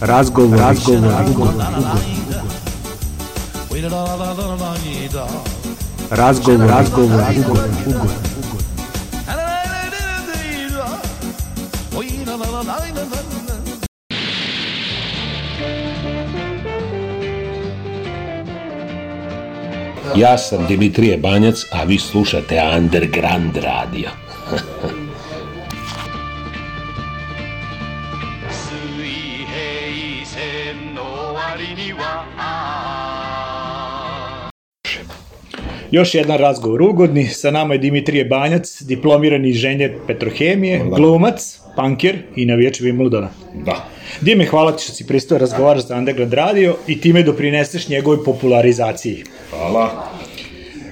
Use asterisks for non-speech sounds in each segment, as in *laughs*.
Razgovor, razgovor, ugovor, Razgovor, razgovor, ugovor, ugovor. Ja sam Dimitrije Banjac, a vi slušate Underground Radio. *laughs* Još jedan razgovor ugodni, sa nama je Dimitrije Banjac, diplomirani inženjer petrohemije, glumac, panker i navijač Wimbledona. Da. Dime, hvala ti što si pristao razgovaraš za Underground Radio i time doprineseš njegovoj popularizaciji. Hvala.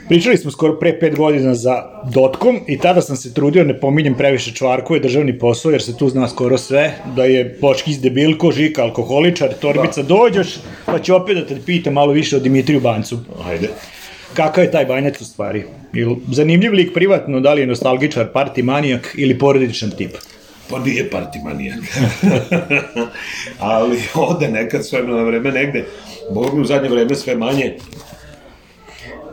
Pričali smo skoro pre pet godina za Dotcom i tada sam se trudio, ne pominjem previše čvarku, je državni posao, jer se tu zna skoro sve, da je Boškić debilko, Žika alkoholičar, Torbica dođeš, pa ću opet da te pitam malo više o Dimitriju Bancu. Ajde. Kakav je taj banjac u stvari? Ili zanimljiv lik privatno, da li je nostalgičar, party manijak ili porodičan tip? Pa nije partimanijak. *laughs* Ali ode nekad sve na vreme negde. Bog mi u zadnje vreme sve manje.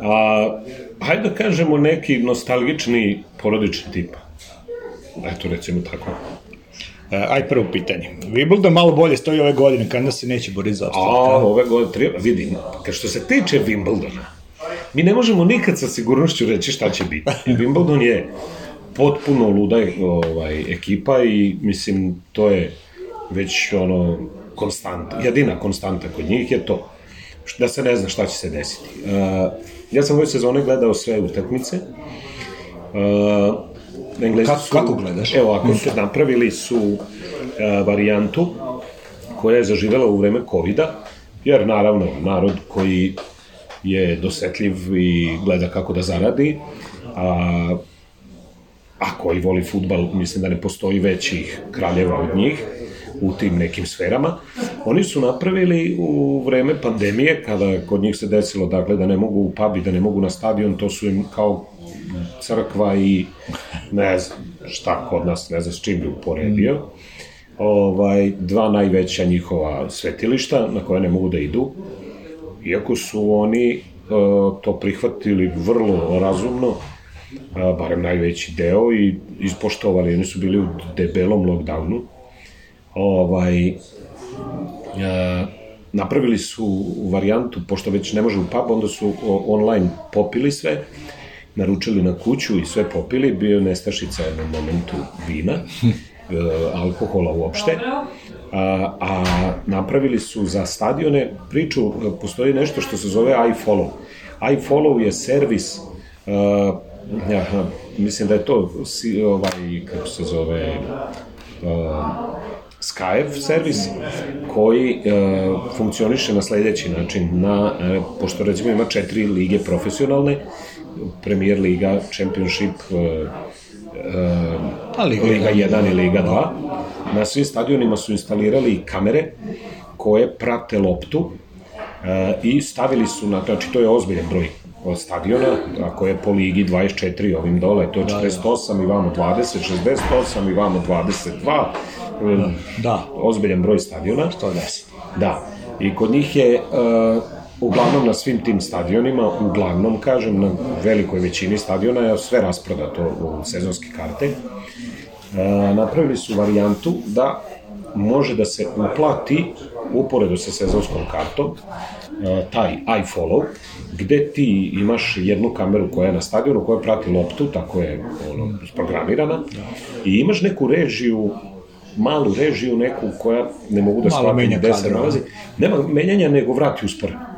A, hajde da kažemo neki nostalgični porodični tip. Eto, recimo tako. E, aj prvo pitanje. Wimbledon malo bolje stoji ove godine, kada se neće boriti za A, opstanak. ove godine treba, vidim, kad što se tiče Wimbledona, mi ne možemo nikad sa sigurnošću reći šta će biti. *laughs* Wimbledon je potpuno luda ovaj, ekipa i mislim, to je već ono, konstanta, jedina konstanta kod njih je to da se ne zna šta će se desiti. Uh, ja sam ove sezone gledao sve utakmice. Uh, Englezi Kako- su, kako gledaš? Evo, ako su napravili su uh, varijantu koja je zaživela u vreme covid jer naravno narod koji je dosetljiv i gleda kako da zaradi, a, a koji voli futbal, mislim da ne postoji većih kraljeva od njih u tim nekim sferama. Oni su napravili u vreme pandemije, kada kod njih se desilo dakle, da ne mogu u pub i da ne mogu na stadion, to su im kao crkva i ne znam šta kod nas, ne znam s čim bi uporedio. Ovaj, dva najveća njihova svetilišta na koje ne mogu da idu, iako su oni e, to prihvatili vrlo razumno, a, barem najveći deo i ispoštovali, oni su bili u debelom lockdownu. Ovaj, e, napravili su varijantu, pošto već ne može u pub, onda su online popili sve, naručili na kuću i sve popili, bio nestašica jednom momentu vina, e, alkohola uopšte, a, a napravili su za stadione priču, postoji nešto što se zove iFollow. iFollow je servis, uh, ja, mislim da je to si, ovaj, kako se zove, uh, Skype servis koji e, funkcioniše na sledeći način. Na, e, pošto recimo ima četiri lige profesionalne, Premier Liga, Championship, e, e, A, Liga Liga jedan. 1 i Liga 2, na svim stadionima su instalirali kamere koje prate loptu e, i stavili su na, znači to je ozbiljan broj od stadiona, ako je po ligi 24 ovim dole, to je 48 i vamo 20, 68 i vamo 22, e, Da, ozbiljan broj stadiona. 110. Da, i kod njih je uh, uglavnom na svim tim stadionima, uglavnom kažem, na velikoj većini stadiona je sve rasprodato u sezonske karte. Uh, napravili su varijantu da može da se uplati uporedo sa sezonskom kartom uh, taj iFollow, gde ti imaš jednu kameru koja je na stadionu, koja prati loptu, tako je ono, programirana, i imaš neku režiju malu režiju neku koja ne mogu da shvatim gde se nalazi. Nema menjanja, nego vrati usporeno.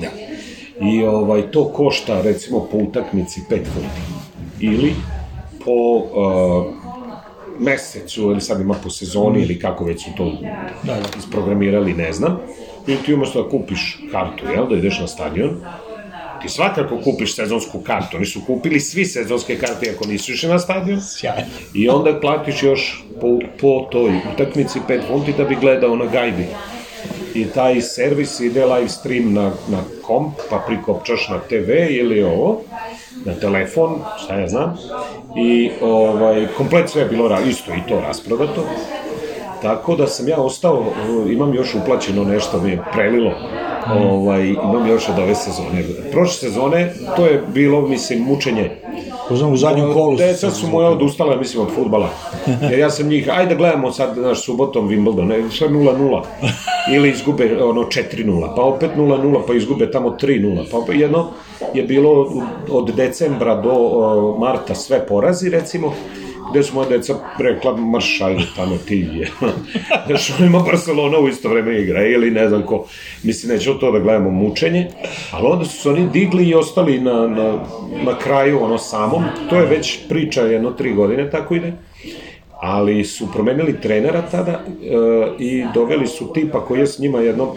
Da. I ovaj, to košta recimo po utakmici 5 funti. Ili po uh, mesecu, ili sad ima po sezoni, ili kako već su to Da, da. isprogramirali, ne znam. I ti umesto da kupiš kartu, jel, da ideš na stadion, ti svakako kupiš sezonsku kartu. Oni su kupili svi sezonske karte ako nisu išli na stadion. Sjajno. I onda platiš još po, po toj utakmici 5 funti da bi gledao na gajbi. I taj servis ide live stream na, na komp, pa prikopčaš na TV ili ovo, na telefon, šta ja znam. I ovaj, komplet sve je bilo isto i to rasprodato. Tako da sam ja ostao, imam još uplaćeno nešto, mi je prelilo, ovaj, imam još od ove sezone. Prošle sezone, to je bilo, mislim, mučenje. Uzmem u zadnjem kolu. Deca su moja odustala, mislim, od futbala. Jer ja sam njih, ajde gledamo sad, naš subotom Wimbledon, sve 0-0. Ili izgube ono 4-0, pa opet 0-0, pa izgube tamo 3-0. Pa opet jedno je bilo od decembra do o, marta sve porazi, recimo, gde su moja deca rekla, marš, ajde, tamo ti je. *laughs* Znaš, ima Barcelona u isto vreme igra, ili ne znam ko. Mislim, nećemo to da gledamo mučenje, ali onda su se oni digli i ostali na, na, na kraju, ono samom. To je već priča, jedno tri godine tako ide. Ali su promenili trenera tada e, i doveli su tipa koji je s njima jedno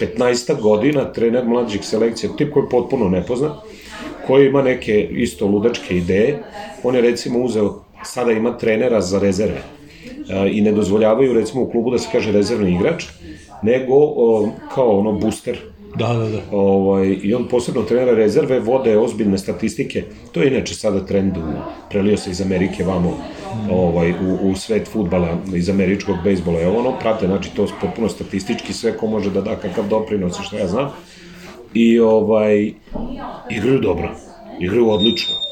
15 godina, trener mlađih selekcija, tip koji je potpuno nepoznat, koji ima neke isto ludačke ideje. On je recimo uzeo, sada ima trenera za rezerve e, i ne dozvoljavaju recimo u klubu da se kaže rezervni igrač, nego o, kao ono booster Da, da, da. ovaj, i on posebno trenera rezerve vode ozbiljne statistike. To je inače sada trend, u, prelio se iz Amerike vamo ovaj, u, u svet futbala, iz američkog bejsbola. Evo ono prate, znači to potpuno statistički sve ko može da da kakav doprinos što ja znam. I ovaj, igraju dobro, igraju odlično.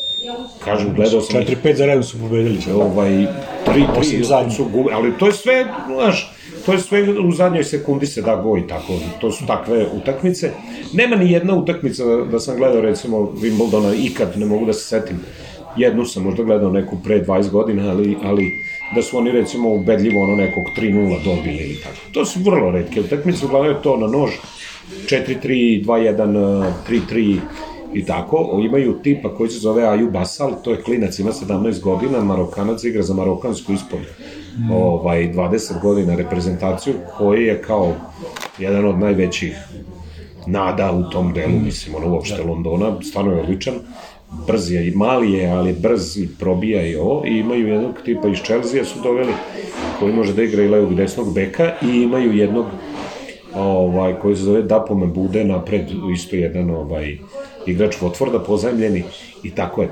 Kažem, gledao sam ih 4-5 za redom su pobedili. ovaj, tri, Osim tri zadnje. su gubi, ali to je sve, znaš, to je sve u zadnjoj sekundi se da go i tako, to su takve utakmice. Nema ni jedna utakmica da, da sam gledao recimo Wimbledona ikad, ne mogu da se setim. Jednu sam možda gledao neku pre 20 godina, ali, ali da su oni recimo ubedljivo ono nekog 3-0 dobili ili tako. To su vrlo redke utakmice, uglavnom je to na nož 4-3, 2-1, 3-3 i tako. Imaju tipa koji se zove Aju Basal, to je klinac, ima 17 godina, Marokanac igra za Marokansku ispod ovaj, 20 godina reprezentaciju, koji je kao jedan od najvećih nada u tom delu, mislim, ono uopšte Londona, stvarno je odličan, brz je i mali je, ali je brz i probija i ovo, i imaju jednog tipa iz Chelsea su doveli, koji može da igra i levog desnog beka, i imaju jednog ovaj, koji se zove Dapome Bude, napred isto jedan ovaj, igrač Watforda pozajmljeni i tako je.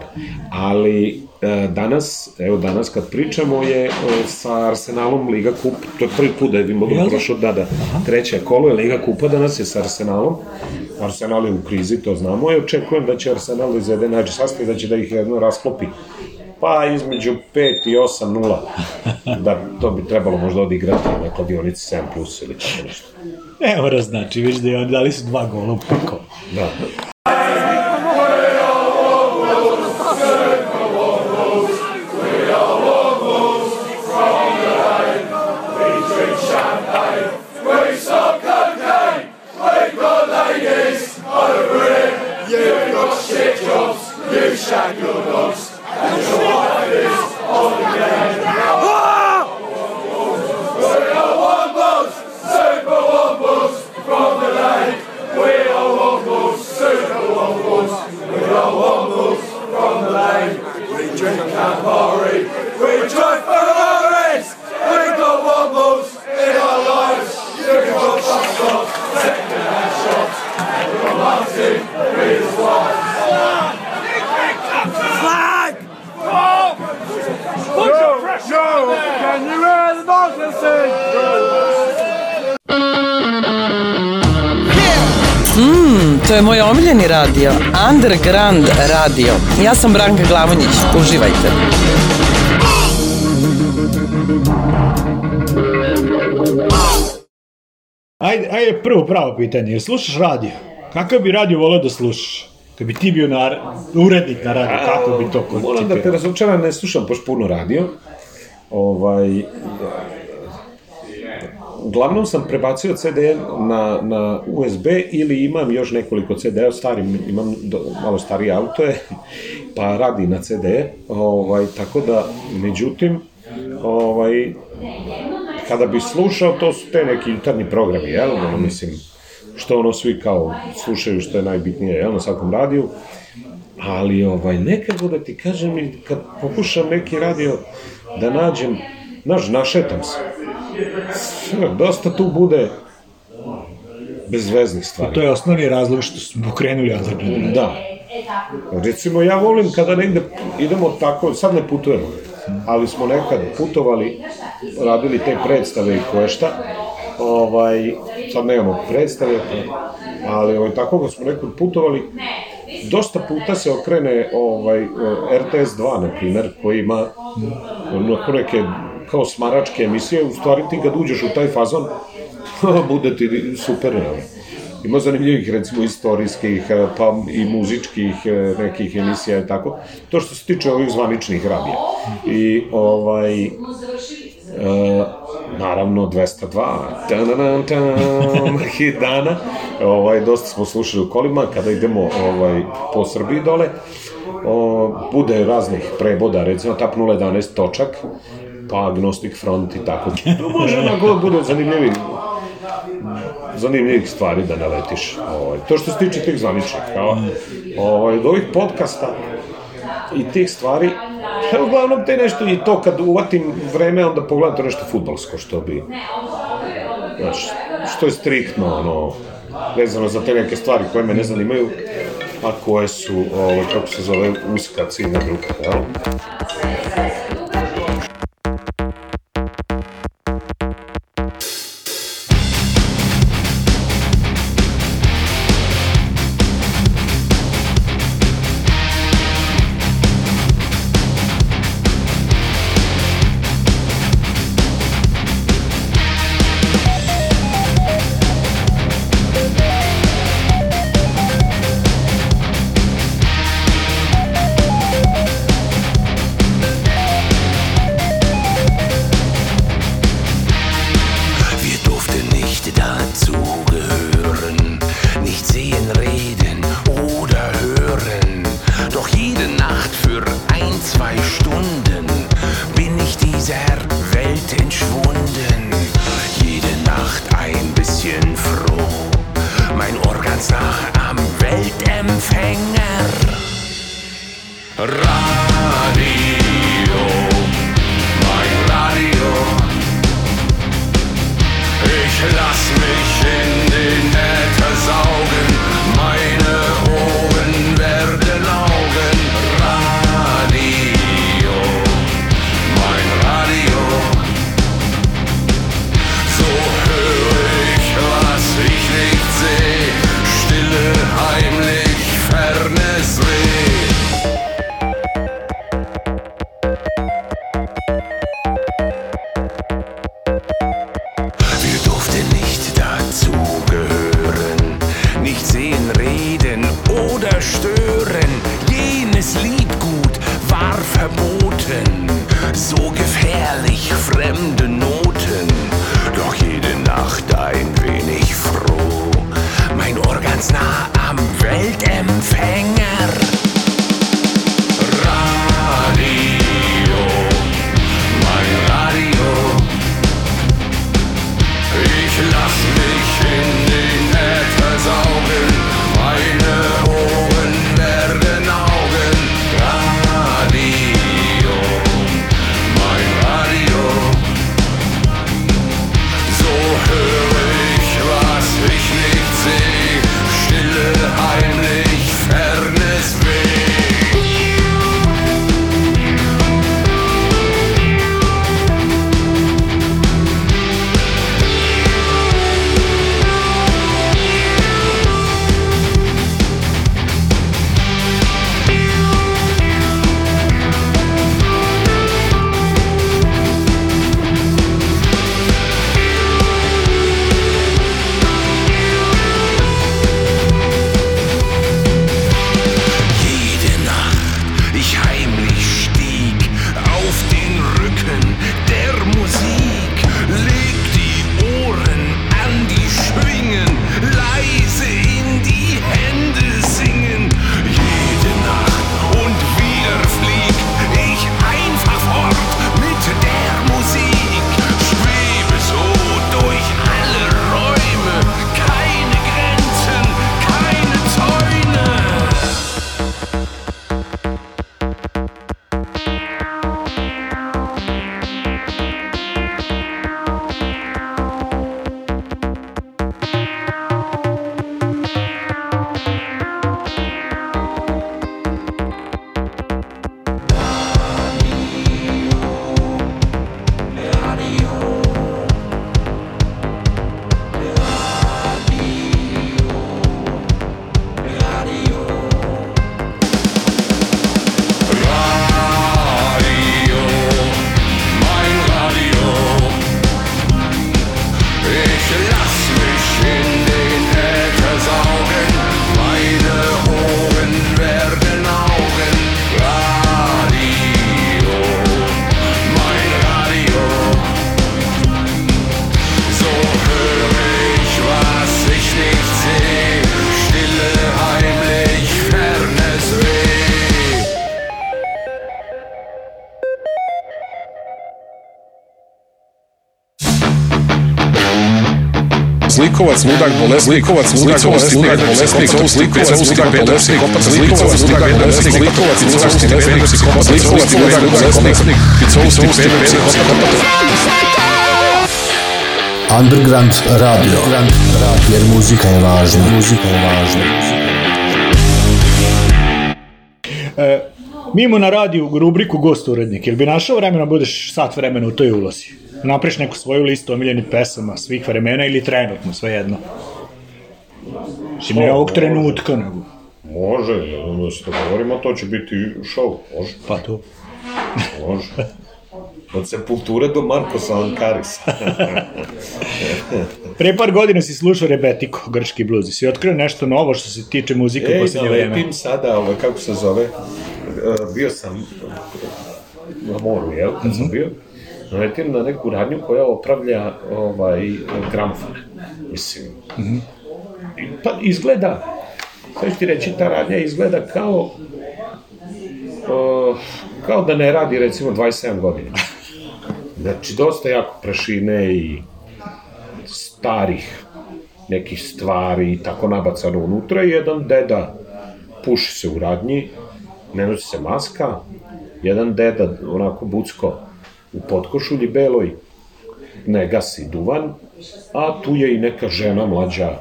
Ali e, danas, evo danas kad pričamo je e, sa Arsenalom Liga Kup, to je prvi put da je Wimbledon prošao, da, da, treće kolo je Liga Kupa, danas je sa Arsenalom, Arsenal je u krizi, to znamo, i očekujem da će Arsenal da izvede nađe sastav i da će da ih jedno rasklopi pa između 5 i 8 0 *laughs* da to bi trebalo možda odigrati na kladionici 7 plus ili tako nešto. Ne mora znači, viš da je oni dali su dva gola u prko. Da. Sacrifice. To je moj omiljeni radio, Underground radio. Ja sam Branka Glavonjić, uživajte. Ajde, ajde prvo pravo pitanje, jel slušaš radio? Kakav bi radio voleo da slušaš? Kad bi ti bio na, urednik na radio, kako bi to kod Moram da te razočaram, ne slušam baš puno radio. Ovaj, uglavnom sam prebacio CD na, na USB ili imam još nekoliko CD-a, starim, imam do, malo starije auto je, *laughs* pa radi na CD, ovaj, tako da, međutim, ovaj, kada bi slušao, to su te neki jutarnji programi, jel? Ono, mislim, što ono svi kao slušaju, što je najbitnije, jel, na svakom radiju. Ali, ovaj, nekako da ti kažem, kad pokušam neki radio da nađem, znaš, našetam se. Dosta tu bude bezveznih stvari. To je osnovni razlog što smo pokrenuli Underground. Da. Recimo, ja volim kada negde idemo tako, sad ne putujemo, ali smo nekad putovali, radili te predstave i koješta, ovaj, sad nemamo predstave, ali ovaj, tako da smo nekad putovali, dosta puta se okrene ovaj, RTS 2, na primer, koji ima onako neke kao smaračke emisije, u stvari ti kad uđeš u taj fazon, *laughs* bude ti super? Ima zanimljivih, recimo, istorijskih, eh, pa i muzičkih eh, nekih emisija i tako. To što se tiče ovih zvaničnih radija. I, ovaj, e, naravno 202 tananan, tan, hit dana ovaj, dosta smo slušali u kolima kada idemo ovaj, po Srbiji dole o, bude raznih preboda recimo tap 011 točak pa Agnostic Front i tako to može onako da bude zanimljivi zanimljivih stvari da naletiš. Ovaj, to što se tiče tih zvaničnih, kao, ovaj, od ovih podcasta i tih stvari, evo, uglavnom te nešto i to kad uvatim vreme, onda pogledam to nešto futbalsko, što bi, znaš, što je striktno, ono, vezano za te neke stvari koje me ne zanimaju, a koje su, ovaj, kako se zove, uska ciljna grupa, jel? Zlikovac, ludak, bolesnik, zlikovac, ludak, bolesnik, bolesnik, zlikovac, ludak, bolesnik, zlikovac, ludak, bolesnik, zlikovac, ludak, bolesnik, zlikovac, ludak, bolesnik, Underground radio. Jer muzika je važna. Muzika je važna. E, mi imamo na radiju rubriku gost urednik. Jel bi našao vremena da budeš sat vremena u toj ulozi? Napriš neku svoju listu omiljenih pesama svih vremena ili trenutno, svejedno? Mislim, ne ovog trenutka, nego. Može, ono se dogovorimo, to će biti show, može, Pa to. može. Od Sepulture do Marko Salankarisa. *laughs* Pre par godina si slušao Rebetiko, grčki bluz. Si otkrio nešto novo što se tiče muzike u Ej, da vreme? lepim sada, ovaj, kako se zove, e, bio sam na moru, jel, kad Mhm. sam bio, naletim na neku radnju koja opravlja ovaj, gramofone, mislim. Mhm. I, pa izgleda, ću ti reći, ta radnja izgleda kao, o, kao da ne radi recimo 27 godina. Znači, dosta jako prašine i starih nekih stvari i tako nabacano unutra i jedan deda puši se u radnji, ne nosi se maska, jedan deda onako bucko u potkošulji beloj, ne gasi duvan, a tu je i neka žena mlađa,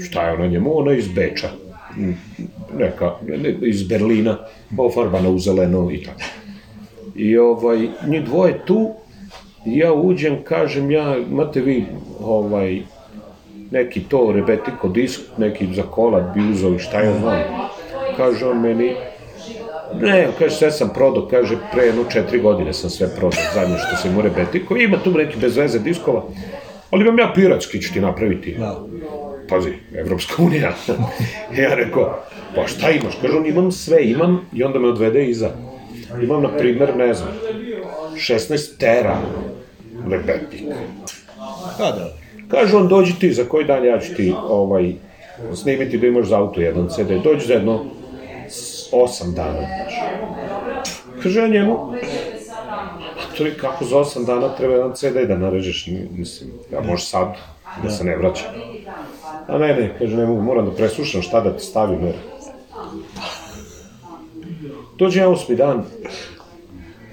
šta je ona njemu, ona iz Beča, neka, ne, iz Berlina, ofarbana u zeleno i tako. I ovaj, njih dvoje tu, ja uđem, kažem ja, imate vi ovaj, neki to rebetiko disk, neki za kola bi uzeli, šta ja znam. Kaže on meni, ne, kaže, sve sam prodao, kaže, pre jedno četiri godine sam sve prodao, zadnje što sam u rebetiko, ima tu neki bez veze diskova, ali imam ja piratski, ću ti napraviti. Pazi, Evropska unija. *laughs* ja rekao, pa šta imaš? Kaže on, imam sve, imam, i onda me odvede iza. Imam, na primer, ne znam, 16 tera rebetika. Da, da. Kaže on, dođi ti, za koji dan ja ću ti ovaj, snimiti da imaš za auto jedan CD. Dođi za jedno osam dana. Kaže, kaže ja njemu, a to je kako za osam dana treba jedan CD da narežeš, mislim, ja može sad, da se ne vraća. A ne, ne, kaže, ne mogu, moram da preslušam šta da ti stavim, jer... Dođe ja osmi dan,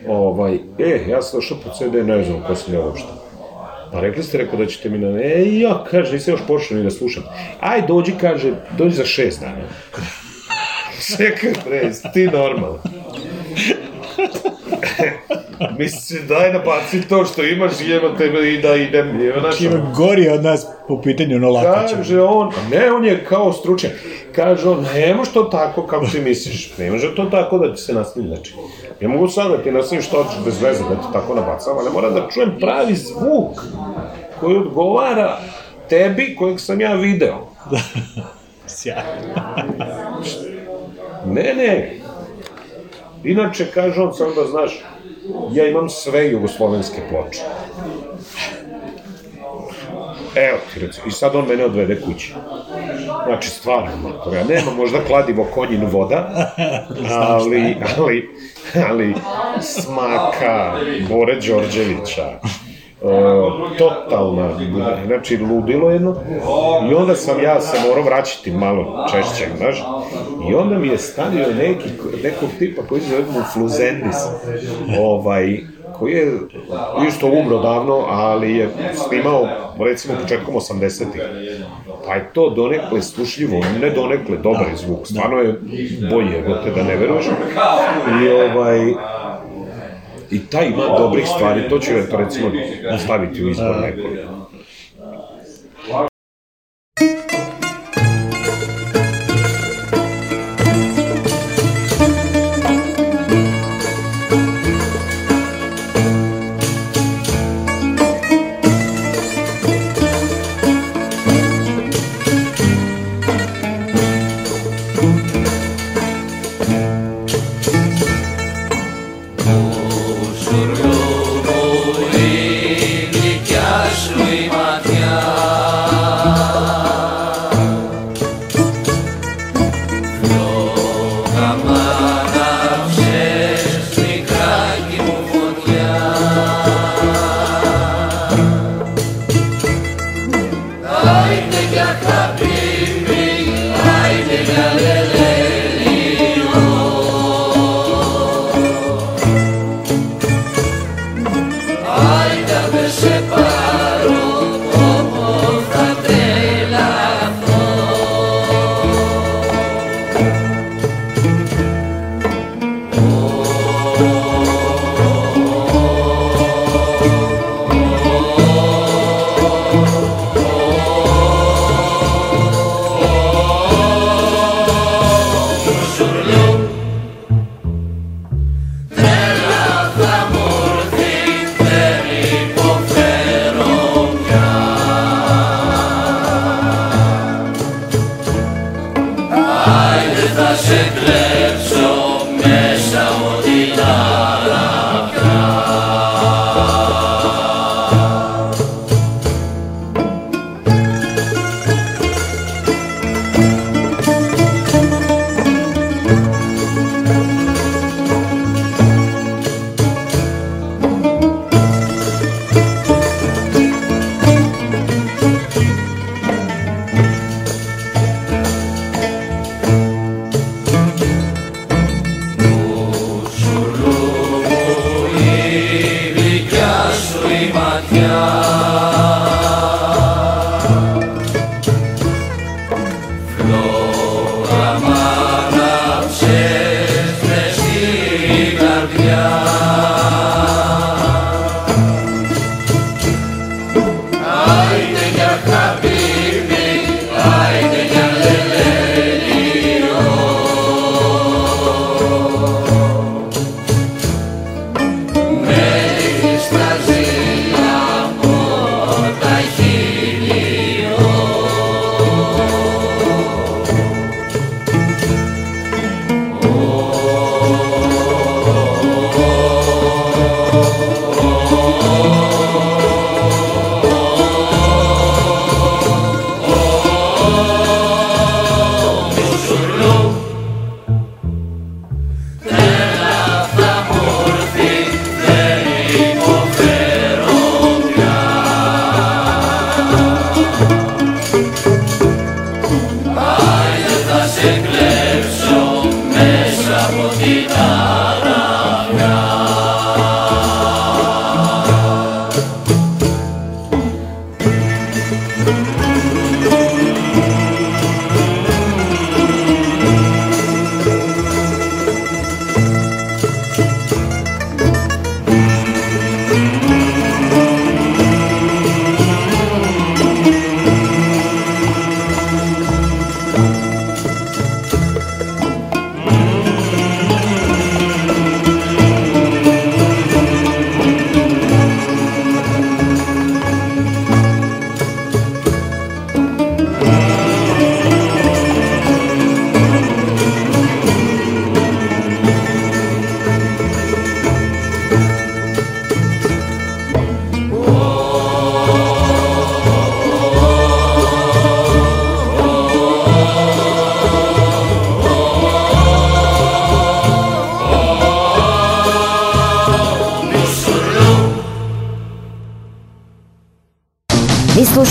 ovaj, e, ja sam došao po CD, ne znam ko sam ja uopšte. Pa rekli ste, rekao da ćete mi na... E, ja, kaže, nisam još počeo ni da slušam. Aj, dođi, kaže, dođi za šest dana. Čekaj, bre, ti normalno. Mislim, daj nabaci to što imaš i evo tebe i da idem. Evo, znaš, Ima gori od nas po pitanju Nolakaća. Kaže on, ne, on je kao stručnjak. Kaže on, ne može to tako kako ti misliš. Ne može to tako da ti se nastavi. Znači, ja mogu sad da ti nastavim što hoćeš bez veze, da ti tako nabacam, ali moram da čujem pravi zvuk koji odgovara tebi kojeg sam ja video. *laughs* Sjajno. Ne, ne. Inače, kaže on, samo da znaš, ja imam sve jugoslovenske ploče. Evo ti recimo, i sad on mene odvede kući. Znači, stvarno, mator, ja nema možda kladivo konjin voda, *laughs* ali, ali, ali, smaka, Bore Đorđevića, e, totalna, znači ludilo jedno, i onda sam ja se morao vraćati malo češće, znaš, i onda mi je stavio neki, nekog tipa koji se zove Mufluzendis, ovaj, koji je isto umro davno, ali je snimao, recimo, početkom 80-ih. Pa je to donekle slušljivo, ne donekle, dobar zvuk, stvarno je bolje, evo te da ne veruješ. I ovaj, I taj ima dobrih stvari, to ću eto recimo staviti u izbor nekoliko.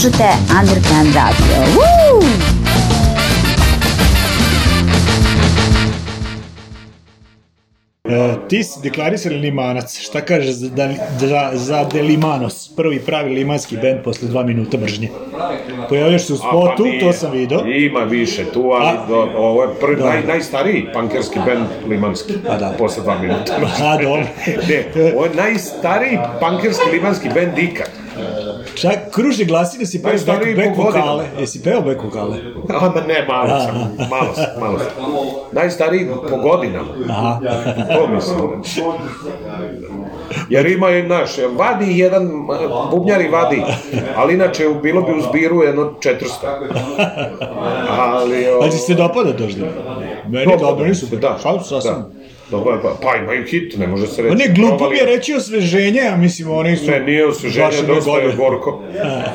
Slušate Underground Radio. Woo! E, ti si deklarisani limanac. Šta kažeš za, da, za, za Delimanos, prvi pravi limanski band posle dva minuta mržnje? Pojavljaš se u A, pa spotu, nije. to sam video. Ima više tu, ali A? do, ovo je prvi, Dobro. naj, najstariji pankerski band limanski. Pa da. Posle dva minuta. A, dobro. ne, ovo je najstariji pankerski limanski band ikad. Čak kruže glasi da si peo back, back vokale. Jesi peo back vokale? Ama ne, malo sam, malo sam, malo sam. Najstariji po godinama. Aha. To mislim. *laughs* Jer ima i naš, vadi jedan, bubnjari vadi, ali inače bilo bi u zbiru jedno 400. Ali, o, A ti se dopada dožda? Meni dobro, nisu. Da, Šalim se sasvim. da. Dobro, je, pa, pa imaju hit, ne može se reći. Ma ne, glupo mi je reći osveženje, a mislim, oni su... Ne, nije osveženje, dosta je gorko.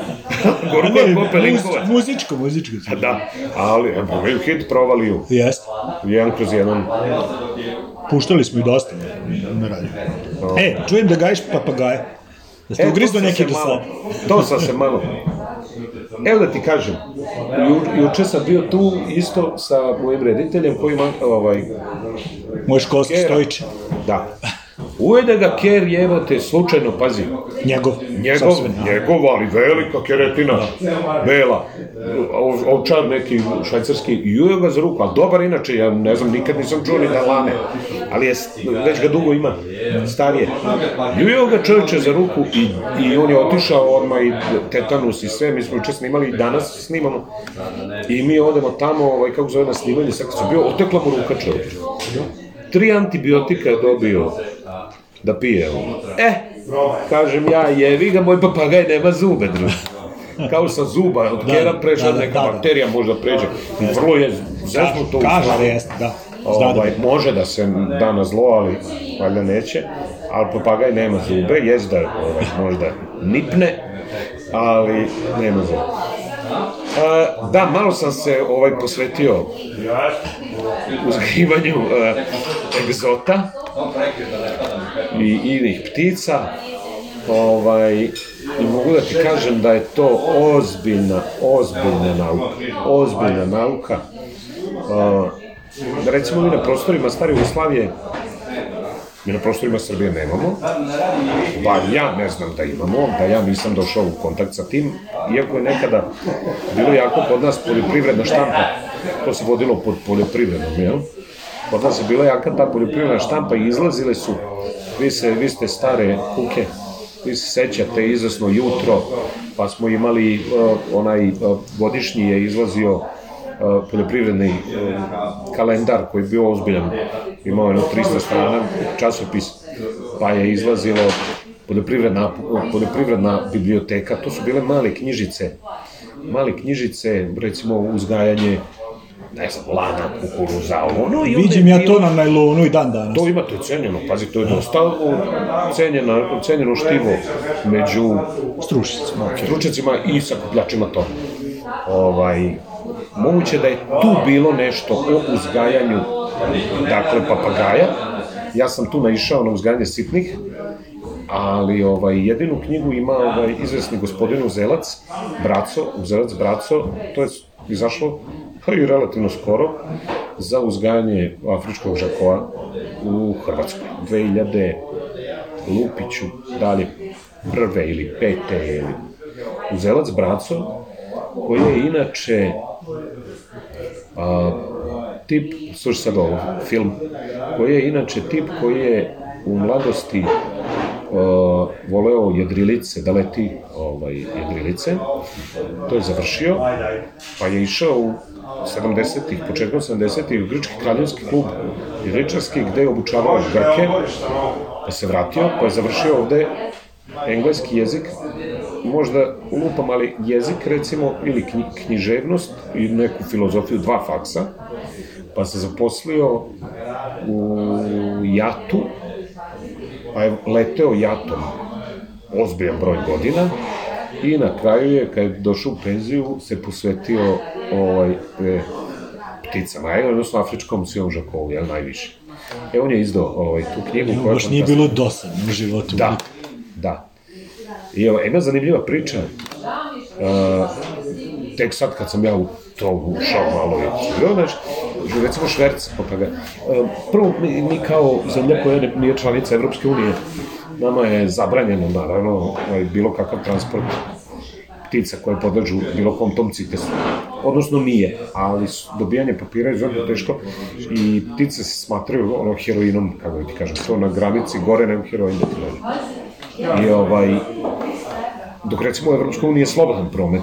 *laughs* Gorko je ne, Pope Linkovac. muz, muzičko, muzičko. Da, ali imaju hit, provaliju. Jeste. Jedan kroz jedan. Puštali smo i dosta na radiju. E, čujem da gajiš papagaje. Da ste E, ugrizno neki do sada. To sam se malo... Evo da ti kažem, ju, juče sam bio tu isto sa mojim rediteljem koji ima ovaj... Moj školski stojić. Da. Ujede ga ker jebote, slučajno, pazi, Njegov. njegov, sopstveni, a. njegov, ali velika keretina, bela, ov, ovčar neki švajcarski, i ga za ruku, ali dobar inače, ja ne znam, nikad nisam čuo ni da lane, ali je, već ga dugo ima, starije. Juje ga čovječe za ruku i, i on je otišao odmah i tetanus i sve, mi smo juče snimali i danas snimamo, i mi odemo tamo, ovaj, kako zove na snimanje, sad kad su bio, otekla mu ruka čovječe. Tri antibiotika je dobio da pije. E, kažem ja, jevi ga, moj papagaj nema zube, druže. Kao sa zuba, od Da, kera prešla da, da, neka da, da. bakterija možda pređe. Vrlo je zeznuto u Kaže da jeste, da. Da Ovaj, može da se da na zlo, ali valjda neće. Ali papagaj nema zube, jest da ovaj, možda nipne, ali nema zube. A, da, malo sam se ovaj posvetio uzgajivanju e, egzota i inih ptica. Ovaj, I mogu da ti kažem da je to ozbiljna, ozbiljna nauka. Ozbiljna nauka. Uh, recimo mi na prostorima stare Jugoslavije mi na prostorima Srbije nemamo, bar ja ne znam da imamo, da ja nisam došao u kontakt sa tim, iako je nekada bilo jako kod nas poljoprivredna štampa, to se vodilo pod poljoprivredom, jel? Kod nas je bila jaka ta poljoprivredna štampa i izlazile su, vi, se, vi ste stare kuke, vi se sećate izasno jutro, pa smo imali uh, onaj uh, godišnji je izlazio uh, poljoprivredni kalendar koji je bio ozbiljan, imao jedno 300 strana časopis, pa je izlazilo poljoprivredna, poljoprivredna biblioteka, to su bile male knjižice, male knjižice, recimo uzgajanje ne znam, lana, kukuruza, ono, i Vidim ja to na najlonu i dan danas. To imate cenjeno, pazi, to je dosta cenjeno, cenjeno štivo među Stručnicima, stručnjacima i sakupljačima toga. Ovaj, moguće da je tu bilo nešto o uzgajanju, dakle, papagaja. Ja sam tu naišao na uzgajanje sitnih, ali ovaj, jedinu knjigu ima ovaj, izvesni gospodin Uzelac, Braco, Uzelac Braco, to je izašlo pa i relativno skoro, za uzgajanje afričkog žakoa u Hrvatskoj. 2000 Lupiću, dalje prve ili pete ili Uzelac Braco, koji je inače a, tip, slušaj sad ovo, film, koji je inače tip koji je u mladosti a, voleo jedrilice, da leti ovaj, jedrilice, to je završio, pa je išao u 70-ih, početkom 70-ih u Grčki kraljevski klub jedričarski gde je obučavao Grke, pa se vratio, pa je završio ovde engleski jezik, možda lupam, ali jezik recimo, ili knji, književnost i neku filozofiju, dva faksa, pa se zaposlio u jatu, pa je leteo jatom ozbiljan broj godina i na kraju je, kad je došao u penziju, se posvetio ovaj, e, pticama, e, odnosno afričkom sivom žakovu, jel, najviše. E, on je izdao ovaj, tu knjigu je Baš nije bilo dosadno u životu. Da, da. I evo, ima zanimljiva priča. Uh, tek sad kad sam ja u to ušao malo i znaš, recimo šverc papaga. Uh, prvo, mi, mi kao zemlja koja nije članica Evropske unije, nama je zabranjeno, naravno, ovaj, bilo kakav transport ptica koje podležu bilo kom tom citesu. Odnosno nije, ali dobijanje papira je jako teško i ptice se smatraju ono heroinom, kako ti kažem, to na granici gore nego heroin da. I ovaj, dok recimo u Evropskoj uniji je slobodan promet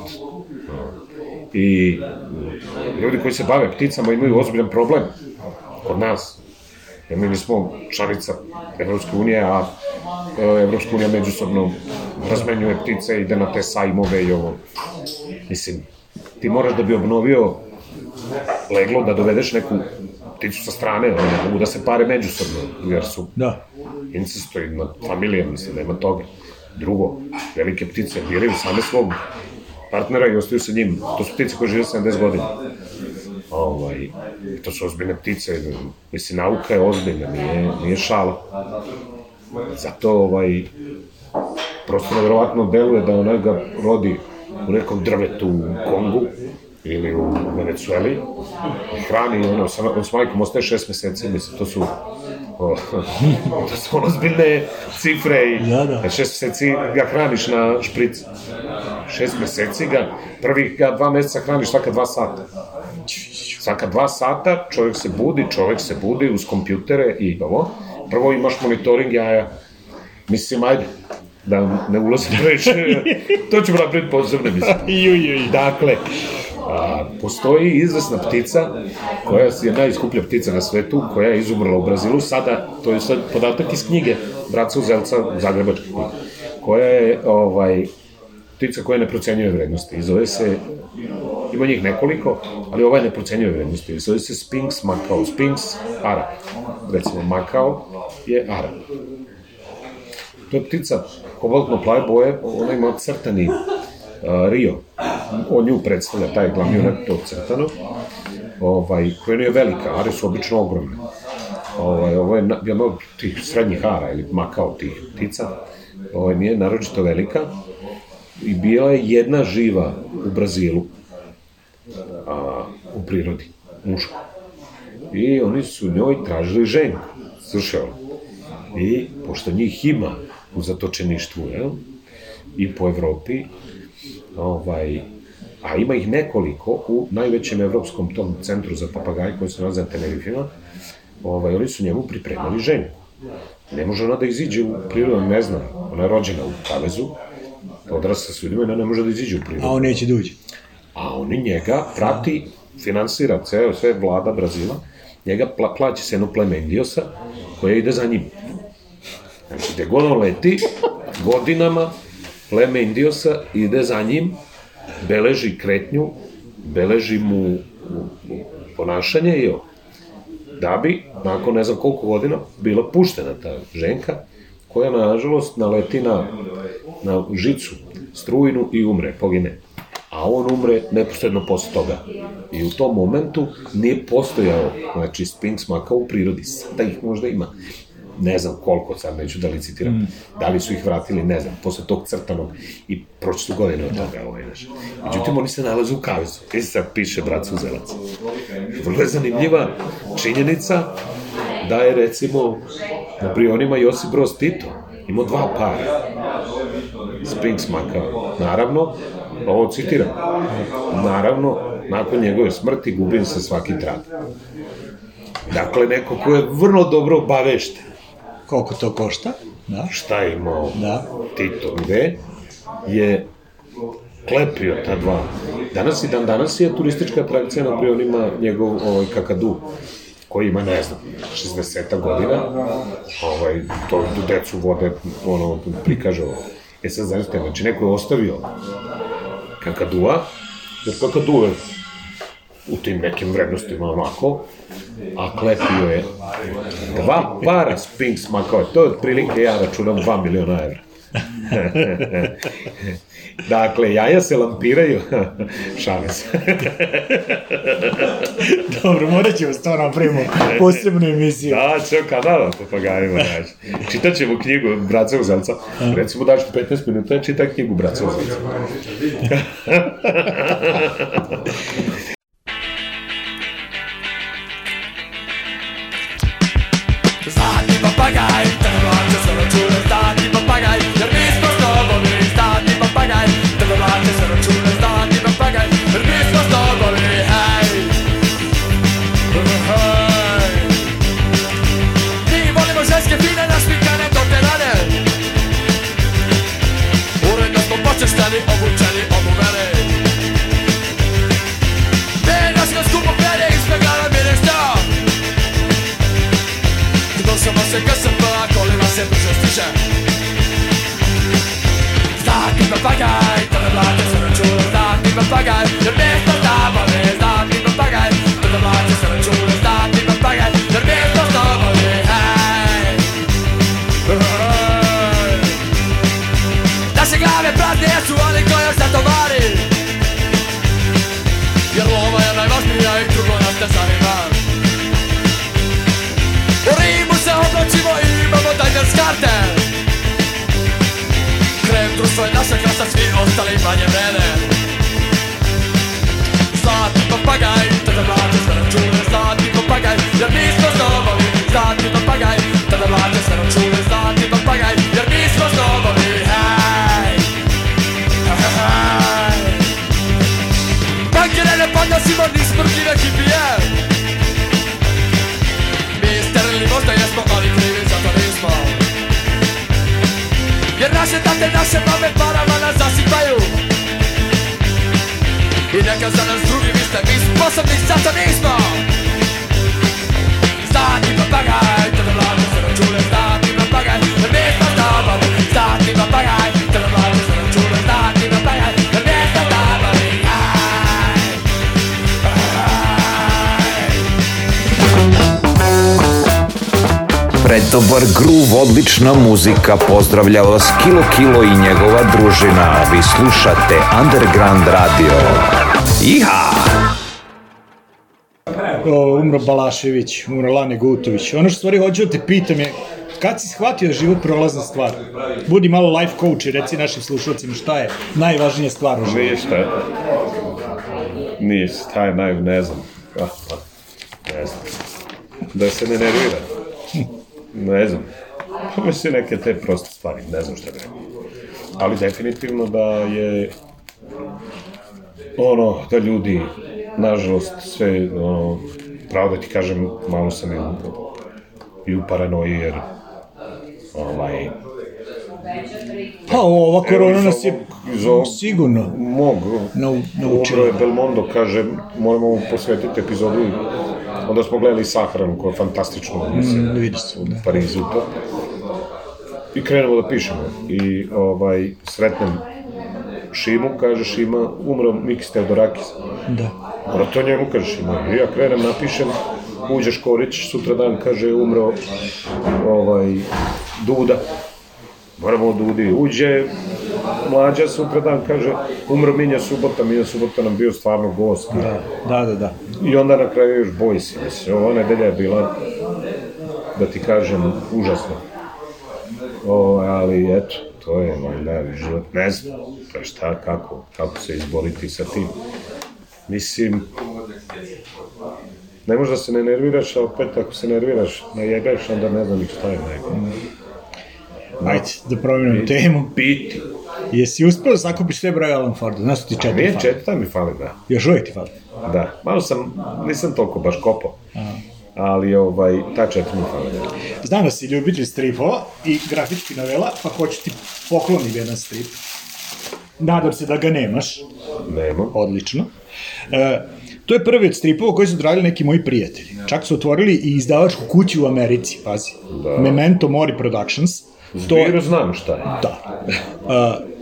i ljudi koji se bave pticama imaju ozbiljan problem kod nas. Jer mi nismo članica Evropske unije, a e, Evropska unija međusobno razmenjuje ptice, ide na te sajmove i ovo. Mislim, ti moraš da bi obnovio leglo da dovedeš neku pticu sa strane, oni ne mogu da se pare međusobno, jer su Da. incestoidna familija, mislim, nema toga. Drugo, velike ptice biraju same svog partnera i ostaju sa njim. To su ptice koje žive 70 godina. Ovaj, to su ozbiljne ptice, mislim, nauka je ozbiljna, nije, nije šala. Zato, ovaj, prosto nevjerovatno deluje da ona ga rodi u nekom drvetu u Kongu ili u Venecueli i hrani ono, sa, on s majkom ostaje šest meseci, mislim, to su o, *laughs* to su ono zbiljne cifre i Da, da. šest meseci ga hraniš na špric. Šest meseci ga, prvih ga dva meseca hraniš svaka dva sata. Svaka dva sata čovjek se budi, čovjek se budi uz kompjutere i ovo. Prvo imaš monitoring jaja. Mislim, ajde, da ne ulazim previše, *laughs* to ćemo napraviti posebno, mislim. *laughs* Dakle, a, postoji izvesna ptica, koja je najskuplja ptica na svetu, koja je izumrla u Brazilu, sada, to je sad podatak iz knjige Braca Uzelca, Zagrebačke knjige, koja je, ovaj, ptica koja ne procenjuje vrednosti i zove se, ima njih nekoliko, ali ova ne procenjuje vrednosti, zove se Sphinx Macao, Sphinx Ara, recimo Macao je Ara. To je ptica kobaltno plave boje, ona ima crtani uh, Rio, on nju predstavlja, taj glavni junak to crtano, ovaj, koja je velika, are su obično ogromne. Ovaj, ovo je na- jedna od tih srednjih ara ili makao tih ptica, ovaj, nije naročito velika i bila je jedna živa u Brazilu, a, u prirodi, muško. I oni su njoj tražili ženku, slušao. I, pošto njih ima u zatočeništvu, jel? I po Evropi, ovaj, a ima ih nekoliko u najvećem evropskom tom centru za papagaje koji se nalaze na Tenerifima, ovaj, oni su njemu pripremali ženku. Ne može ona da iziđe u prirodu, ne zna, ona je rođena u Kavezu, odrasla s ljudima i ona ne može da iziđe u prirodu. A on neće da uđe. A oni njega prati, finansira ceo, sve vlada Brazila, njega pla, plaća se jedno pleme Indiosa koje ide za njim. Znači, gde god on leti, godinama, pleme Indiosa ide za njim, beleži kretnju, beleži mu ponašanje i. Da bi, nakon ne znam koliko godina, bila puštena ta ženka, koja, nažalost, naleti na, na žicu, strujnu i umre, pogine. A on umre neposredno posle toga. I u tom momentu nije postojao, znači, Sphinx maka u prirodi. Sada ih možda ima. Ne znam koliko, sad neću da licitiram. Da li su ih vratili, ne znam, posle tog crtanog. I prošle su godine od toga, ovaj, znaš. Međutim, oni se nalaze u kavezu. I sad piše brat Suzelac. Vrlo je zanimljiva činjenica da je, recimo, na prionima Josip Broz Tito imao dva para. Sphinx Makao. Naravno, ovo citiram, naravno, nakon njegove smrti gubim se svaki trag. Dakle, neko ko je vrlo dobro obavešten Koliko to košta? Da. šta je imao Da. Tito gde, je klepio ta dva. Danas i dan danas je turistička atrakcija na prionima njegov ovaj, kakadu koji ima, ne znam, 60 godina, ovaj, to tu decu vode, ono, prikaže ovo. E sad, znači, neko je ostavio kakadua, jer kakadu je u tim nekim vrednostima onako, a klepio je dva para Sphinx makao, to je otprilike, ja računam, 2 miliona evra. *laughs* dakle, jaja se lampiraju. *laughs* Šalim se. *laughs* Dobro, morat ćemo stvarno napravimo posebnu emisiju. Da, će kanala papagajima, znaš. Čitat ćemo knjigu Braca Uzelca. Recimo daš 15 minuta, čita knjigu Braca Uzelca. Zlatni papagaj, to ne vlade se račune Zlatni papagaj, ostali manje vrede Zlatni papagaj, tada vlade sve račune Zlatni papagaj, jer mi smo zdobovi Zlatni papagaj, tada vlade sve račune Zlatni papagaj, jer mi smo zdobovi Hej, hej, hej Bankere ne podnosimo ni smrtljive hipije Mi sterili možda jesmo, ali krivi za to nismo Jer naše tate, naše mame parama nas zasipaju I neka za nas drugi vi ste, mi sposobni za to nismo. Zlatni papagaj, Pretobar Groove, odlična muzika, pozdravlja vas Kilo Kilo i njegova družina. Vi slušate Underground Radio. Iha! O, umro Balašević, umro Lane Gutović. Ono što stvari hoću da te pitam je, kad si shvatio da život prolazna stvar? Budi malo life coach i reci našim slušalcima šta je najvažnija stvar u životu. Nije šta. Nije šta je naj... ne znam. Ah, ah, ne znam. Da se ne nervira. Ne znam. Pa Mislim neke te proste stvari, ne znam šta bi rekao. Ali definitivno da je ono, da ljudi, nažalost, sve, ono, pravo da ti kažem, malo sam i, i u paranoji, jer ovaj, Pa ova korona nas je iz ovog sigurno mog nau, naučila. Dobro je Belmondo kaže, moramo posvetiti epizodu onda smo gledali Sahranu koja je fantastično mislim, Mm, vidi se, u da. Parizu i krenemo da pišemo. I ovaj, sretnem Šimu, kaže Šima, umro Mikis Teodorakis. Da. Mora to njemu, kaže Šima. I ja krenem, napišem, uđe Škorić, sutra dan, kaže, umro ovaj, Duda. Moramo od Dudi. Uđe mlađa sutra dan, kaže, umro Minja Subota, Minja Subota nam bio stvarno gost. Da, da, da. da. I onda na kraju još Bojsi, mislim, ova nedelja je bila, da ti kažem, užasna. O, ali eto, to je valjda život, ne znam, to je šta, kako, kako se izboriti sa tim. Mislim, ne možda se ne nerviraš, a opet ako se nerviraš, najebeš, onda ne znam šta je najbolje. Ajde, da promenimo temu. Biti. Jesi uspeo da sakupiš sve broje Alan Forda? Znaš što ti četiri Nije fali? četvrta mi fali, da. Još uvijek ti fali. Da, malo sam, nisam toliko baš kopao. Ali ovaj, ta četiri mi fali. Da. Znam da si ljubitelj stripova i grafički novela, pa hoću ti poklonim jedan strip. Nadam se da ga nemaš. Nema. Odlično. E, to je prvi od stripova koji su odradili neki moji prijatelji. Čak su otvorili i izdavačku kuću u Americi, pazi. Da. Memento Mori Productions. To, Zbiro znam šta je. Da. Uh,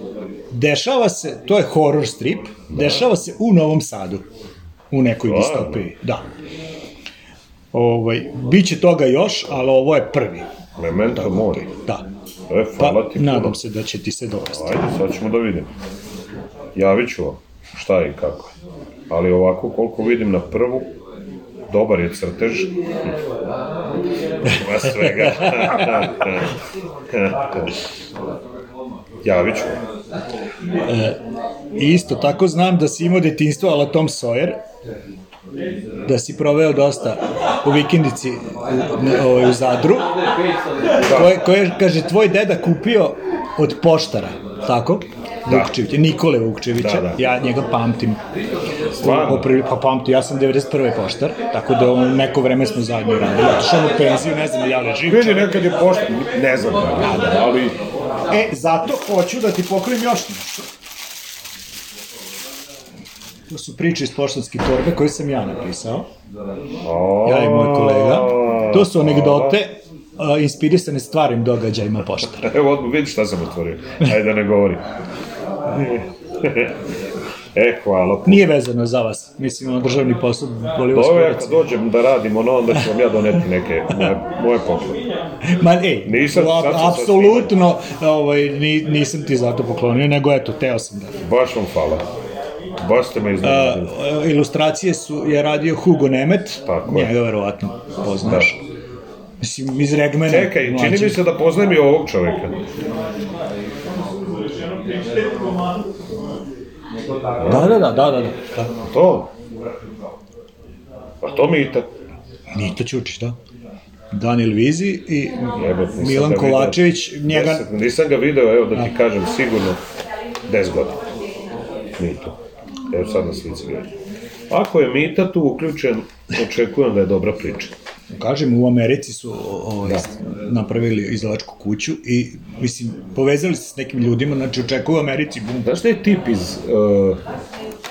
dešava se, to je horror strip, dešava se u Novom Sadu. U nekoj Stvarno? distopiji. Da. Ovaj, biće toga još, ali ovo je prvi. Memento mori. Da. E, hvala ti puno. nadam se da će ti se dopasti. Ajde, sad ćemo da vidimo. Javit ću vam šta je i kako je. Ali ovako, koliko vidim na prvu, dobar je crtež. Ima svega. *laughs* Javit ću. I isto tako znam da si imao detinstvo ala Tom Sawyer, da si proveo dosta u vikendici u, ovaj, u Zadru, koje, koje, kaže, tvoj deda kupio od poštara, tako? Da. Vukčevića, Nikole Vukčevića, Da, da. ja njega pamtim. Stvarno? Poprili, pa pamtim, ja sam 91. poštar, tako da neko vreme smo zajedno radili. Otišao u penziju, ne znam, ja li je živ. Vidi, nekad je pošta, ne znam, ali E, zato hoću da ti pokrijem još nešto. To su priče iz poštanske torbe koje sam ja napisao. Ja i moj kolega. To su anegdote a, inspirisane stvarnim događajima poštara. Evo, vidi šta sam otvorio. Ajde da ne govorim. *laughs* e, hvala. puno. Nije vezano za vas. Mislim, ono državni posao boli vas Dobro, ja kad dođem da radim ono, onda ću vam ja doneti neke moje, moje poklone. Ma, ej, Nisam, a- apsolutno ovaj, ni, nisam ti zato poklonio, nego eto, teo sam da. Baš vam hvala. Baš ste me iznenadili. ilustracije su, je radio Hugo Nemet, Tako je. njega verovatno poznaš. Mislim, iz Regmana. Čekaj, čini mlađeg. mi se da poznajem i ovog čoveka. Da, da, da, da, da. da. To? A to Mita. Mito Ćučić, da. Daniel Vizi i nisam Milan. Kolačević, njega... Deset- nisam ga video, evo da ti kažem, sigurno 10 godina. Mito. Evo sad na slici gledam. Ako je Mita tu uključen, očekujem da je dobra priča. Kažem, u Americi su ovaj, napravili izdavačku kuću i, mislim, povezali se s nekim ljudima, znači očekuju u Americi bum. Znaš da je tip iz uh,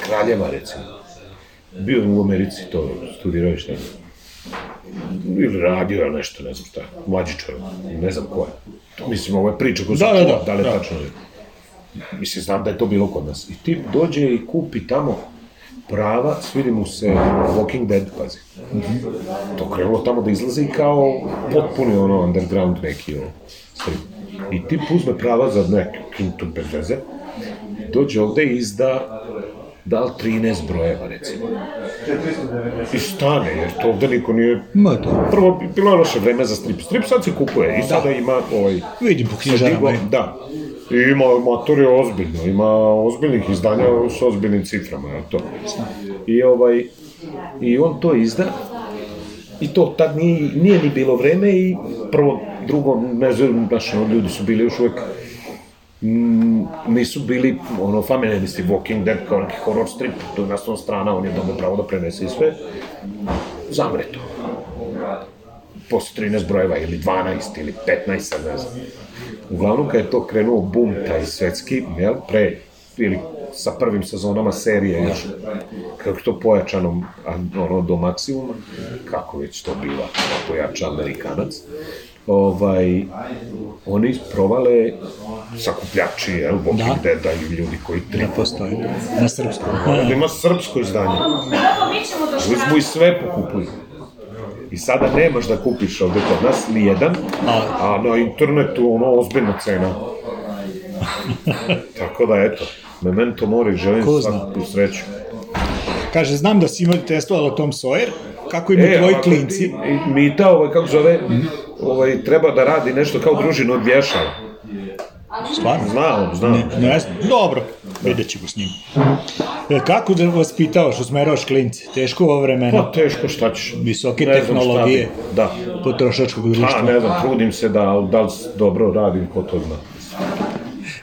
Kraljeva, recimo? Bio u Americi, to studirao je šta? Ili radio ili nešto, ne znam šta. Mlađi čovjek, ne znam ko je. To, mislim, ovo je priča koju sam Da, da, da, da li je da. tačno Mislim, znam da je to bilo kod nas. I tip dođe i kupi tamo prava, svidi mu se Walking Dead, pazi. To krenulo tamo da izlazi kao potpuni ono underground neki ono, strip. I tip uzme prava za neki kintu bez veze, dođe ovde i izda da li 13 brojeva, recimo. I stane, jer to ovde niko nije... Ma to. Prvo, bilo je loše vreme za strip. Strip sad se kupuje i sada ima ovaj... Vidim po knjižarama. Da. I ima, mator je ozbiljno, ima ozbiljnih izdanja s ozbiljnim ciframa, je to. I ovaj, i on to izda, i to tad nije, nije ni bilo vreme i prvo, drugo, ne znam, znaš, ljudi su bili još uvek mm, nisu bili ono familijanisti Walking Dead kao neki horror strip, to je nastavna strana, on je dobio pravo da prenese i sve, zamre to. Posle 13 brojeva ili 12 ili 15, sad ne znam. Uglavnom, kad je to krenuo bum, taj svetski, jel, pre, ili sa prvim sezonama serije još, kako je to pojačano ono, do maksimuma, kako već to biva, pojača Amerikanac, ovaj, oni provale sakupljači, jel, Walking Da. Deada i ljudi koji Da tripuju. postoji. Na srpskom. Ovde ima srpsko izdanje. Uzmu i sve pokupuju. I sada nemaš da kupiš ovde kod nas ni jedan, a na internetu ono ozbiljna cena. *laughs* Tako da eto, memento mori, želim svaku sreću. Kaže, znam da si imao testovala Tom Sawyer, kako imaju tvoji E, ako klinci. ti- Mita, ovaj, kako zove, ovaj, treba da radi nešto kao družinu od vješala. Stvarno? Zna on, zna. Ne, ne. Dobro, vidjet ćemo s njim. E, kako da vas pitavaš, usmeravaš klinci? Teško ovo vremena. Pa teško, šta ćeš? Visoke Ne tehnologije Da. potrošačkog društva. A, ne znam, trudim se da, ali da li dobro radim, ko to zna.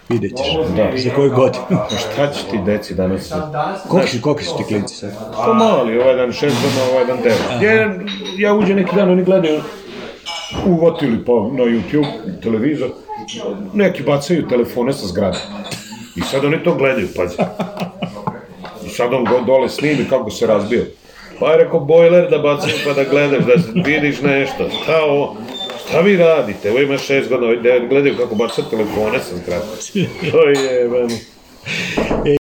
Vidjet ćeš. Da. Za koju godinu. Pa šta će ti deci danas? Koliki su, koliki su ti klinci sad? Pa mali, ovaj dan šest dana, ovaj dan devet. Ja, ja uđem neki dan, oni gledaju, uvotili pa na YouTube, televizor, neki bacaju telefone sa zgrade. I sad oni to gledaju, pazi. I sad on go dole snimi kako se razbio. Pa je rekao, bojler da bacaju pa da gledaš, da vidiš nešto. Šta ovo? Šta vi radite? Ovo ima šest godina, ovi devet gledaju kako bacaju telefone sa zgrade. *laughs* To je, ven. Suočen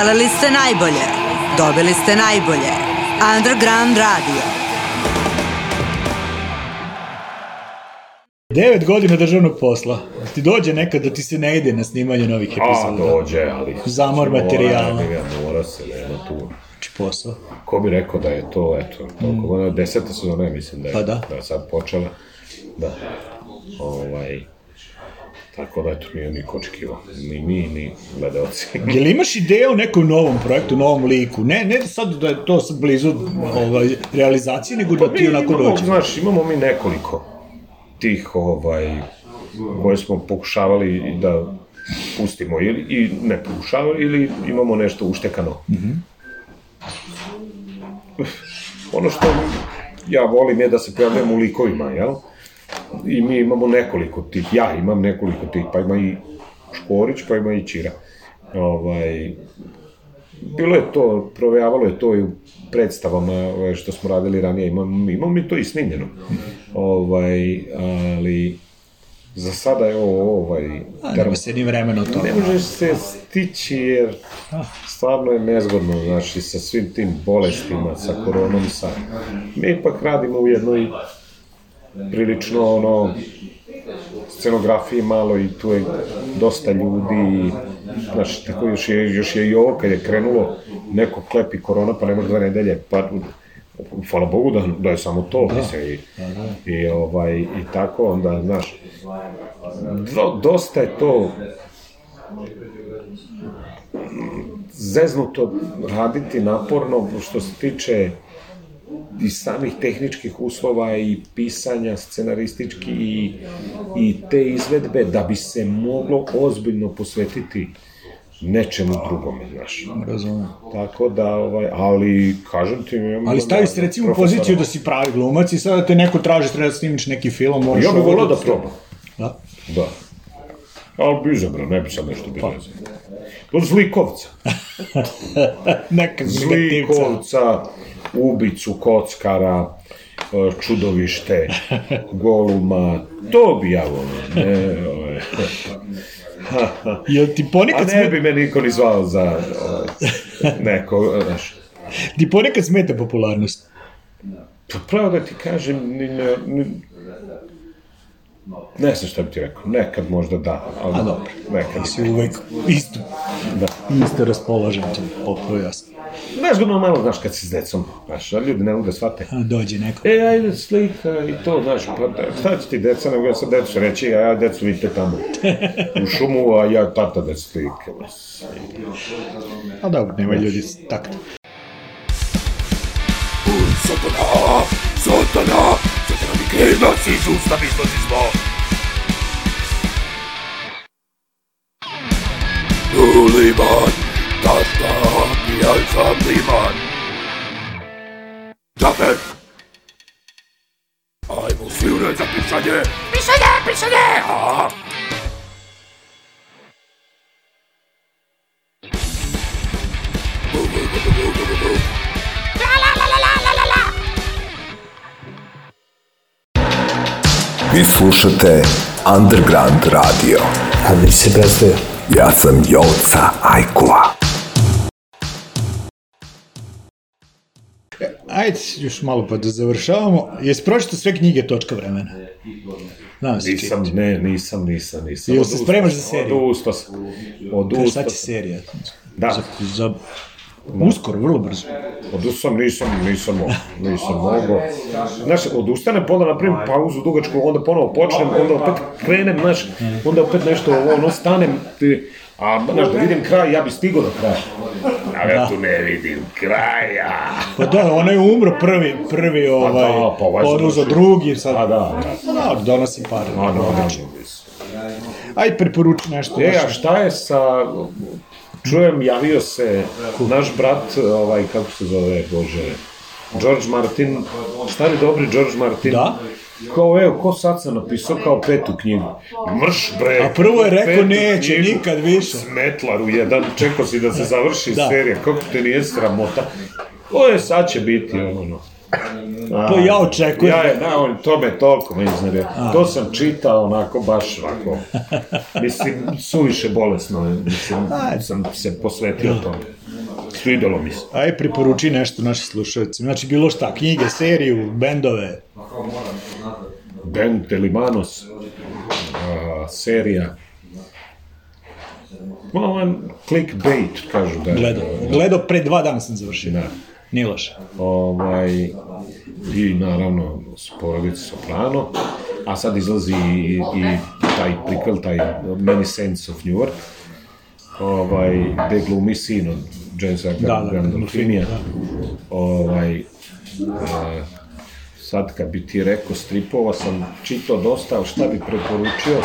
Želeli ste najbolje, dobili ste najbolje. Underground Radio. Devet godina državnog posla. Ti dođe nekad da ti se ne ide na snimanje novih A, epizoda. dođe, ali... Zamor mora, materijala. ne, ne, Mora se, nema tu. Znači posao. Ko bi rekao da je to, eto, toliko godina, deseta sezona mislim da je, Pa da. da je sad počela. Da. Ovaj, tako da, eto, nije niko očekivao. Ni mi, ni gledalci. *laughs* Jel imaš ideje o nekom novom projektu, novom liku? Ne, ne sad da je to sad blizu ovaj, realizacije, nego da ti Mi onako imamo, dođe. Znaš, imamo mi nekoliko tih, ovaj, koje smo pokušavali da pustimo ili i ne pokušavali ili imamo nešto uštekano. Mhm. Ono što ja volim je da se pojavljam u likovima, jel? I mi imamo nekoliko tih, ja imam nekoliko tih, pa ima i Škorić, pa ima i Čira. Ovaj, bilo je to, provejavalo je to i u predstavama ove, što smo radili ranije, imam, imam mi to i snimljeno. Ovaj, ali za sada je ovo ovaj... A, nema se ni vremena o tome. Ne možeš se stići jer stvarno je nezgodno, znači, sa svim tim bolestima, sa koronom, sa... Mi ipak radimo u jednoj prilično, ono, scenografiji malo i tu je dosta ljudi i, znaš, tako još je, još je i ovo kad je krenulo, neko klepi korona pa ne može dve nedelje, pa hvala Bogu da, da je samo to, da. mislim, i, i, ovaj, i tako, onda, znaš, do, dosta je to zeznuto raditi naporno što se tiče i samih tehničkih uslova i pisanja scenaristički i, i te izvedbe da bi se moglo ozbiljno posvetiti nečemu drugome, znaš. Razumem. Tako da, ovaj, ali, kažem ti... imam- Ali stavi se recimo u poziciju da si pravi glumac i sada da te neko traži treba da snimiš neki film, moraš... Ja bih volao da probam. Da. Da. Ali bi izabrao, ne bi sad nešto bilo. Od Zlikovca. *laughs* Neka. Zlikovca, ubicu, kockara, e, čudovište, goluma, to bi ja volio. Ne, ovaj. Jel ti ponekad, A ne bi me niko ni zvao za ovaj, neko, znaš. ti ponekad smeta popularnost? Pa pravo da ti kažem, ni, ne, ni, ne znam šta bi ti rekao, nekad možda da, ali A dobro. nekad. Ti si uvek isto, Da. isto raspoložen, to je jasno. Nezgodno malo, znaš, kad si s decom, znaš, a ljudi ne mogu da shvate. A dođe neko. E, ajde, slika i to, znaš, pa da, šta će ti deca, nego ja sad decu reći, a ja decu vidite tamo u šumu, a ja tata da slike. A dobro, nema ljudi takta. Satana, satana, satana mi si iz usta, mislosi smo. U liman, tata, ja sam liman. Zaper! Ajmo svi u red za pišanje. Pišanje, pišanje! A! Vi slušate Underground Radio. A mi se predstavio. Ja sam Joca Ajkula. Ajde, još malo pa da završavamo. Jesi pročitao sve knjige Točka vremena? Znam se Nisam, ne, nisam, nisam, nisam. Jel se spremaš za sam, seriju? Odustao sam. Odustao šta će sam. serija? Da. Za, za, uskoro, vrlo brzo. Odustao sam, nisam, nisam mogao, nisam mogao. Znaš, odustanem, pa onda napravim pauzu dugačku, onda ponovo počnem, onda opet krenem, znaš, onda opet nešto, ono, stanem, ti, a, znaš, da vidim kraj, ja bi stigao do kraja. A ja tu ne vidim kraja. Pa da, onaj je umro prvi, prvi ovaj, da, pa ovaj oduzeo završio. drugi, sad... A da, Pa da, donosi pare. A, no, odlično. Ajde, preporuči nešto. E, a šta je sa... Čujem, javio se naš brat, ovaj, kako se zove, Bože, George Martin, stari dobri George Martin. Da? Kao, evo, ko sad sam napisao kao petu knjigu? Mrš, bre! A prvo je rekao, neće, knjigu. nikad više. Smetlar u jedan, čekao si da se završi Da. serija, kako te nije sramota. O je, sad će biti, ono, To ja očekujem. Ja je, na, on, to me toliko me iznerio. To sam čitao onako, baš onako, *laughs* mislim, suviše bolesno, je, mislim, sam se posvetio tome. Svidelo mi se. Aj, preporuči nešto našim slušalcima. Znači, bilo šta, knjige, seriju, bendove. Band Delimanos, a, serija. Ovo clickbait, kažu da je. Gledao. Gledao pre dva dana sam završio. Da. Nije loše. Ovaj, I naravno porodice Soprano, a sad izlazi i, i taj prikvel, taj Many Saints of New York, ovaj, gde glumi sin od Jamesa Da, da, da. Ovaj, e, sad kad bi ti rekao stripova sam čitao dosta, ali šta bi preporučio?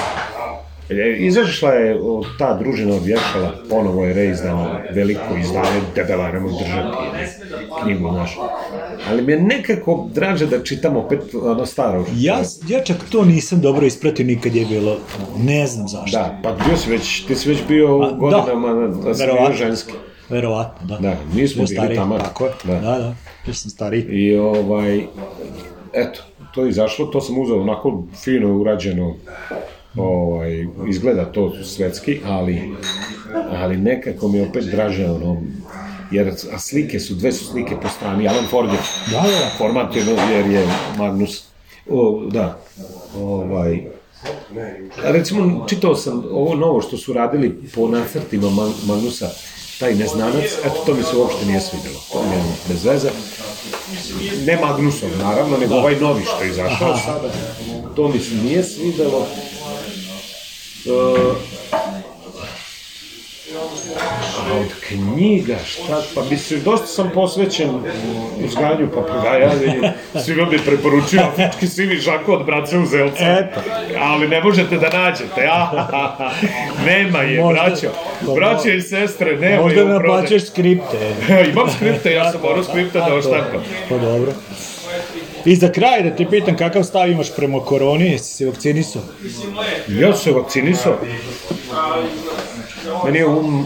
E, Izašla je ta družina od Vješala, ponovo je reizdano veliko izdanje, debela, ne mogu držati ne, knjigu našu. Ali mi je nekako draže da čitam opet ono staro. Ja, ja čak to nisam dobro ispratio nikad je bilo. Ne znam zašto. Da, pa bio si već, ti si već bio A, u godinama da, da si bio verovatno. da. Da, mi smo bili stariji, tamo. Tako je, Da. da, da, sam stariji. I ovaj, eto, to je izašlo, to sam uzeo onako fino urađeno, ovaj, izgleda to svetski, ali, ali nekako mi je opet draže ono, jer a slike su, dve su slike po strani, Alan Ford je Da, da, da. formativno, jer je Magnus, o, da, ovaj, a recimo, čitao sam ovo novo što su radili po nacrtima Magnusa, taj neznanac, eto, to mi se uopšte nije svidelo, to mi je bez veze. Ne Magnusov, naravno, nego ovaj novi što je izašao sada, to mi se nije svidelo. E, a od knjiga, šta, pa mislim, dosta sam posvećen uzganju papagaja, ali svima bi preporučio afrički sivi žako od braća Uzelca. Eto. Ali ne možete da nađete, a, *laughs* nema je, Možda- braćo. Braćo i sestre, nema Možda je da u prodaju. naplaćaš skripte. *laughs* Imam skripte, ja sam morao skripte da oštampam. Pa dobro. I za kraj da te pitam kakav stav imaš prema koroni, jesi se vakcinisao? Ja sam se vakcinisao. Meni je um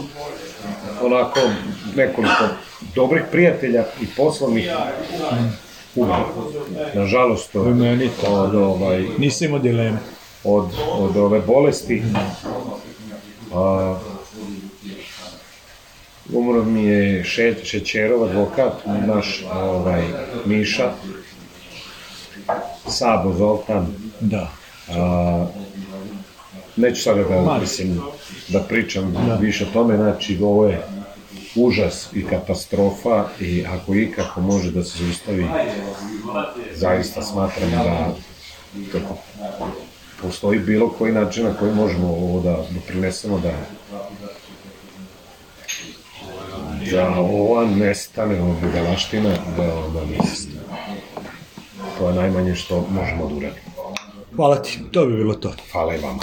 onako nekoliko dobrih prijatelja i poslovnih umalo. Nažalost, od, meni od, ovaj, Nisam imao dileme. od, od ove bolesti. A, umro mi je še, Šećerov advokat, naš ovaj, Miša, Sabo Zoltan, Da. A, neću sada da, mislim, da pričam više o tome, znači ovo je užas i katastrofa i ako ikako može da se zaustavi, zaista smatram da kako postoji bilo koji način na koji možemo ovo da doprinesemo da da ova nestane od budalaština, da, da mislim, to je najmanje što možemo da uradimo. Hvala ti, to bi bilo to. Hvala i vama.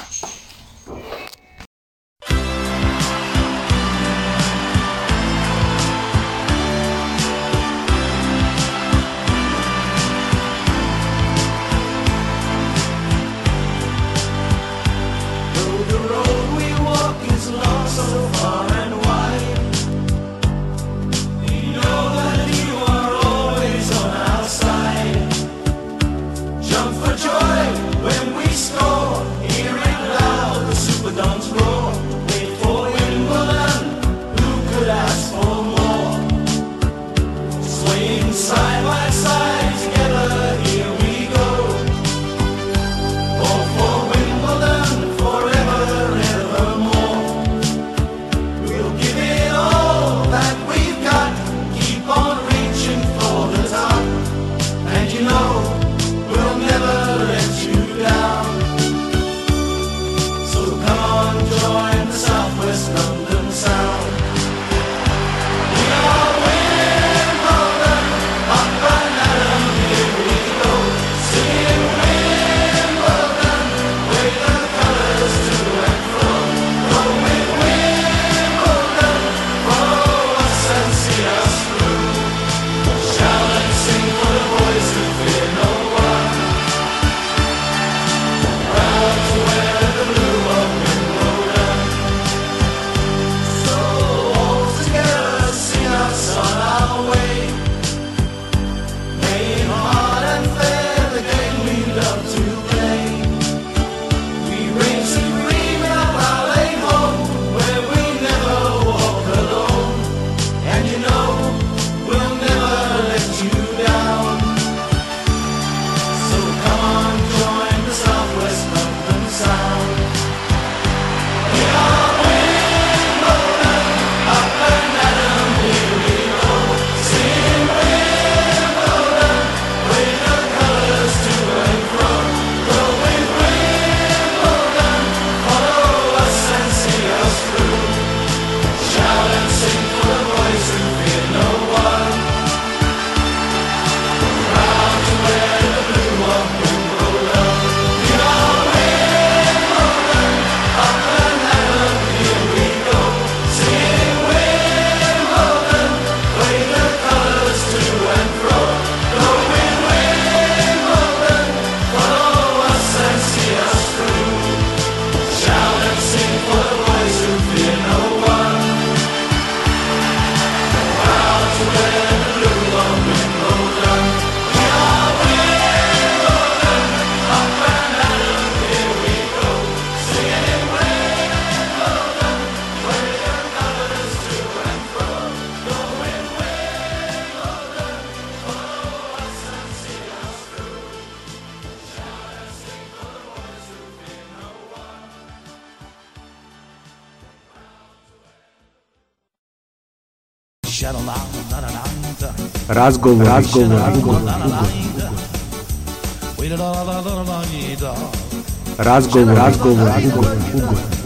Razgovor, razgovor, ugovor, ugovor. Razgovor, razgovor, ugovor, ugovor.